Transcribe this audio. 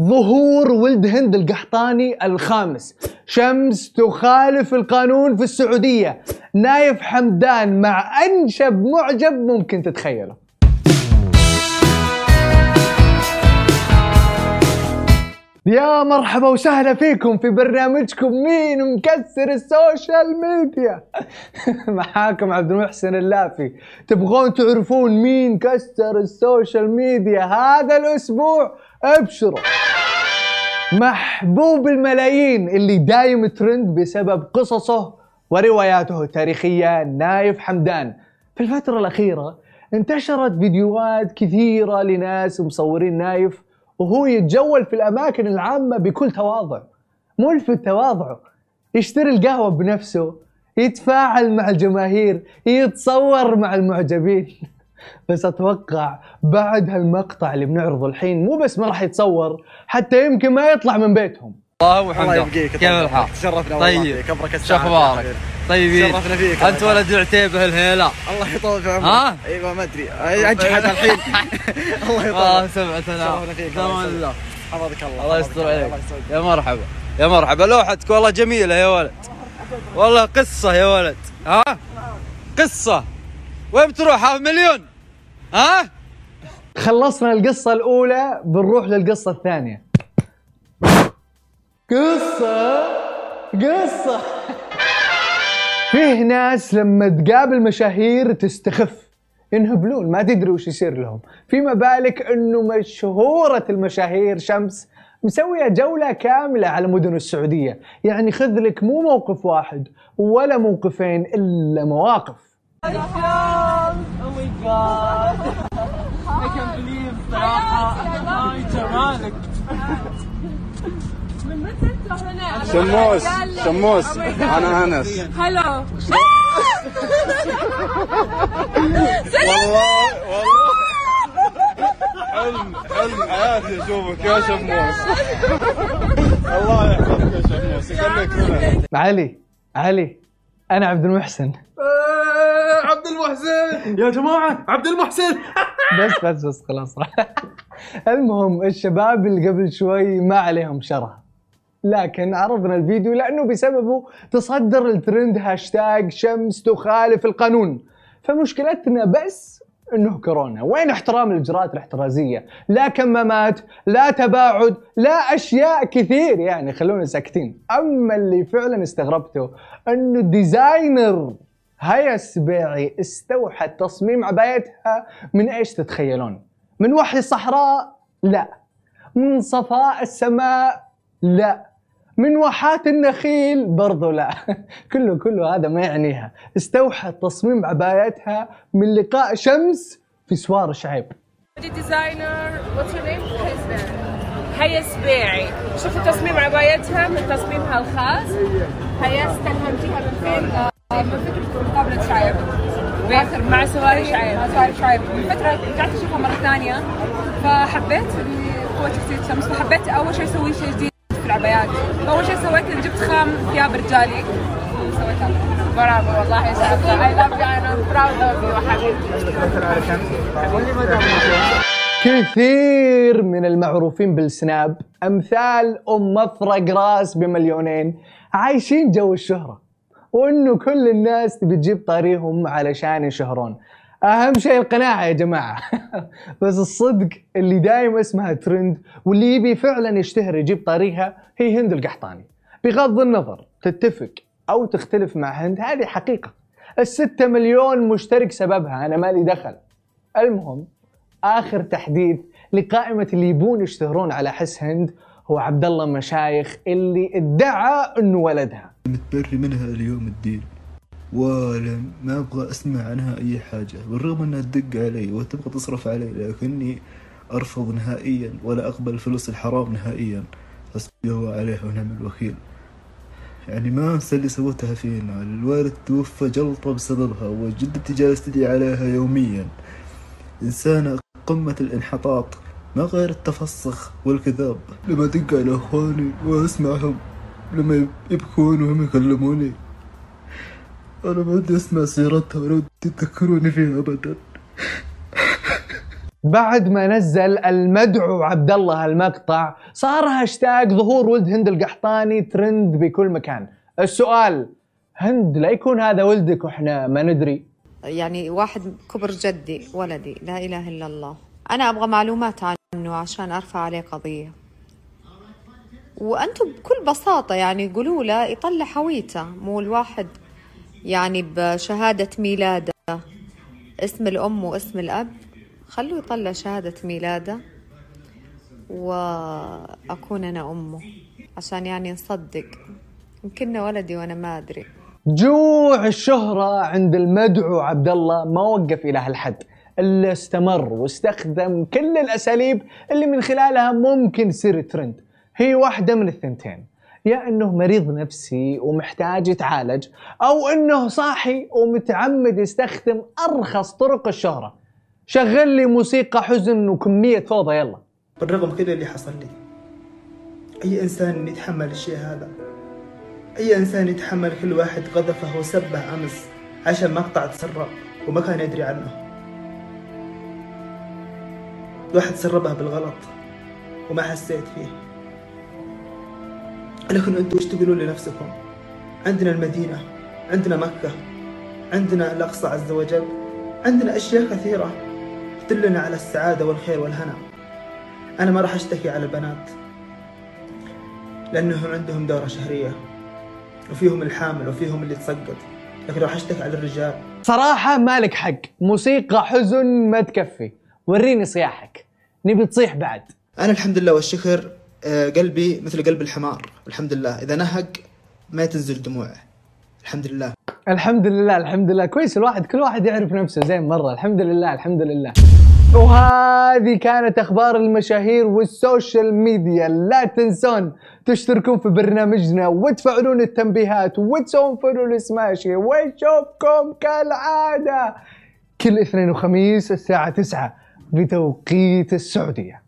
ظهور ولد هند القحطاني الخامس. شمس تخالف القانون في السعودية. نايف حمدان مع أنشب معجب ممكن تتخيله. يا مرحبا وسهلا فيكم في برنامجكم مين مكسر السوشيال ميديا. معاكم عبد المحسن اللافي. تبغون تعرفون مين كسر السوشيال ميديا هذا الأسبوع؟ أبشروا. محبوب الملايين اللي دايم ترند بسبب قصصه ورواياته التاريخية نايف حمدان. في الفترة الأخيرة انتشرت فيديوهات كثيرة لناس مصورين نايف وهو يتجول في الأماكن العامة بكل تواضع. ملفت تواضعه يشتري القهوة بنفسه يتفاعل مع الجماهير يتصور مع المعجبين. بس أتوقع بعد هالمقطع اللي بنعرضه الحين مو بس ما راح يتصور حتى يمكن ما يطلع من بيتهم. الله الله وحمده. يبقيك كيف الحال؟ تشرفنا طيب. أبرك شو أخبارك؟ طيبين شرفنا فيك أنت ولد عتيبه الهيلا الله يطول في عمرك. ها؟ أيوه ما أدري. انجحت الحين. الله آه يطول سبعة شرفنا الاف فيك، تمام. الله الله حفظك الله الله يستر عليك. يا مرحبا. يا مرحبا. لوحتك والله جميلة يا ولد. والله قصة يا ولد. ها؟ قصة. وين بتروح؟ هاف مليون. ها؟ خلصنا القصة الأولى بنروح للقصة الثانية. قصة قصة. فيه ناس لما تقابل مشاهير تستخف ينهبلون ما تدري وش يصير لهم. فيما بالك إنه مشهورة المشاهير شمس مسوية جولة كاملة على مدن السعودية. يعني خذ لك مو موقف واحد ولا موقفين إلا مواقف. شموس شموس أنا انس هلو والله والله حلم حلم حياتي اشوفك يا شموس الله يحفظك يا شموس يخليك هنا علي علي أنا عبد المحسن المحسن. يا جماعة عبد المحسن. بس بس بس خلاص المهم الشباب اللي قبل شوي ما عليهم شره لكن عرضنا الفيديو لأنه بسببه تصدر الترند هاشتاج شمس تخالف القانون. فمشكلتنا بس إنه كورونا. وين احترام الإجراءات الاحترازية؟ لا كمامات لا تباعد لا أشياء كثير. يعني خلونا ساكتين. أما اللي فعلا استغربته إنه الديزاينر هيا السبيعي استوحت تصميم عبايتها من إيش تتخيلون؟ من وحي الصحراء لا. من صفاء السماء؟ لا. من واحات النخيل؟ برضو لا. كله كله هذا ما يعنيها. استوحت تصميم عبايتها من لقاء شمس في سوار شعيب. هيا سبيعي شوفوا تصميم عبايتها من تصميمها الخاص؟ هيا استلهمتيها من فين؟ آه، شعيب. باخر مع سواري شعيب. مع سواري شعيب. من فترة رجعت اشوفها مرة ثانية فحبيت اني قوة شخصية شمس فحبيت أول شيء أسوي شيء جديد في العبايات. فأول شيء سويت جبت خام ثياب رجالي. سويتها برافو والله يا حبيبتي كثير من المعروفين بالسناب أمثال أم مفرق راس بمليونين عايشين جو الشهرة. وإنه كل الناس تبي تجيب طاريهم علشان يشهرون. أهم شيء القناعة يا جماعة. بس الصدق اللي دايم اسمها ترند واللي يبي فعلا يشتهر يجيب طاريها هي هند القحطاني. بغض النظر تتفق أو تختلف مع هند هذه حقيقة. الستة مليون مشترك سببها أنا مالي دخل. المهم آخر تحديث لقائمة اللي يبون يشتهرون على حس هند هو عبد الله مشايخ اللي ادعى إنه ولدها. متبري منها اليوم الدين ولا ما أبغى أسمع عنها أي حاجة بالرغم إنها تدق علي وتبغى تصرف علي لكني أرفض نهائيا ولا أقبل فلوس الحرام نهائيا. حسبي الله عليها ونعم الوكيل. يعني ما انسى اللي سوتها فينا. الوالد توفى جلطة بسببها وجدتي جالسة تدعي عليها يوميا. إنسانة قمة الانحطاط. ما غير التفسخ والكذاب. لما دق على أخواني وأسمعهم لما يبكون وهم يكلموني أنا ما ودي أسمع سيرتها ولا ودي تذكروني فيها أبدا. بعد ما نزل المدعو عبد الله المقطع صار هاشتاج ظهور ولد هند القحطاني ترند بكل مكان. السؤال هند لا يكون هذا ولدك وإحنا ما ندري؟ يعني واحد كبر جدي ولدي لا إله إلا الله. أنا أبغى معلومات عنه عشان أرفع عليه قضية. وأنتم بكل بساطة يعني قولوا له يطلع هويته مو الواحد يعني بشهادة ميلاده. اسم الأم واسم الأب. خلوه يطلع شهادة ميلاده. وأكون أنا أمه. عشان يعني نصدق. يمكن ولدي وأنا ما أدري. جوع الشهرة عند المدعو عبد الله ما وقف إلى هالحد. إلا استمر واستخدم كل الأساليب اللي من خلالها ممكن يصير ترند. هي واحدة من الثنتين. يا إنه مريض نفسي ومحتاج يتعالج أو إنه صاحي ومتعمد يستخدم أرخص طرق الشهرة. شغل لي موسيقى حزن وكمية فوضى يلا. بالرغم كل اللي حصل لي أي إنسان يتحمل الشيء هذا؟ أي إنسان يتحمل كل واحد قذفه وسبه أمس عشان مقطع تسرب وما كان يدري عنه؟ واحد سربها بالغلط وما حسيت فيه. لكن أنتوا إيش تقولون لنفسكم؟ عندنا المدينة عندنا مكة عندنا الأقصى عز وجل عندنا أشياء كثيرة تدلنا على السعادة والخير والهنا. أنا ما راح أشتكي على البنات لأنهم عندهم دورة شهرية وفيهم الحامل وفيهم اللي تسقط لكن راح أشتكي على الرجال. صراحة مالك حق موسيقى حزن ما تكفي. وريني صياحك. نبي تصيح بعد. أنا الحمد لله والشكر آه، قلبي مثل قلب الحمار. الحمد لله. إذا نهق ما تنزل دموعه. الحمد لله. الحمد لله الحمد لله. كويس الواحد كل واحد يعرف نفسه زين مرة. الحمد لله الحمد لله. وهذه كانت أخبار المشاهير والسوشيال ميديا. لا تنسون تشتركون في برنامجنا وتفعلون التنبيهات وتسوون follow لسماشي ونشوفكم كالعادة. كل اثنين وخميس الساعة 9 بتوقيت السعودية.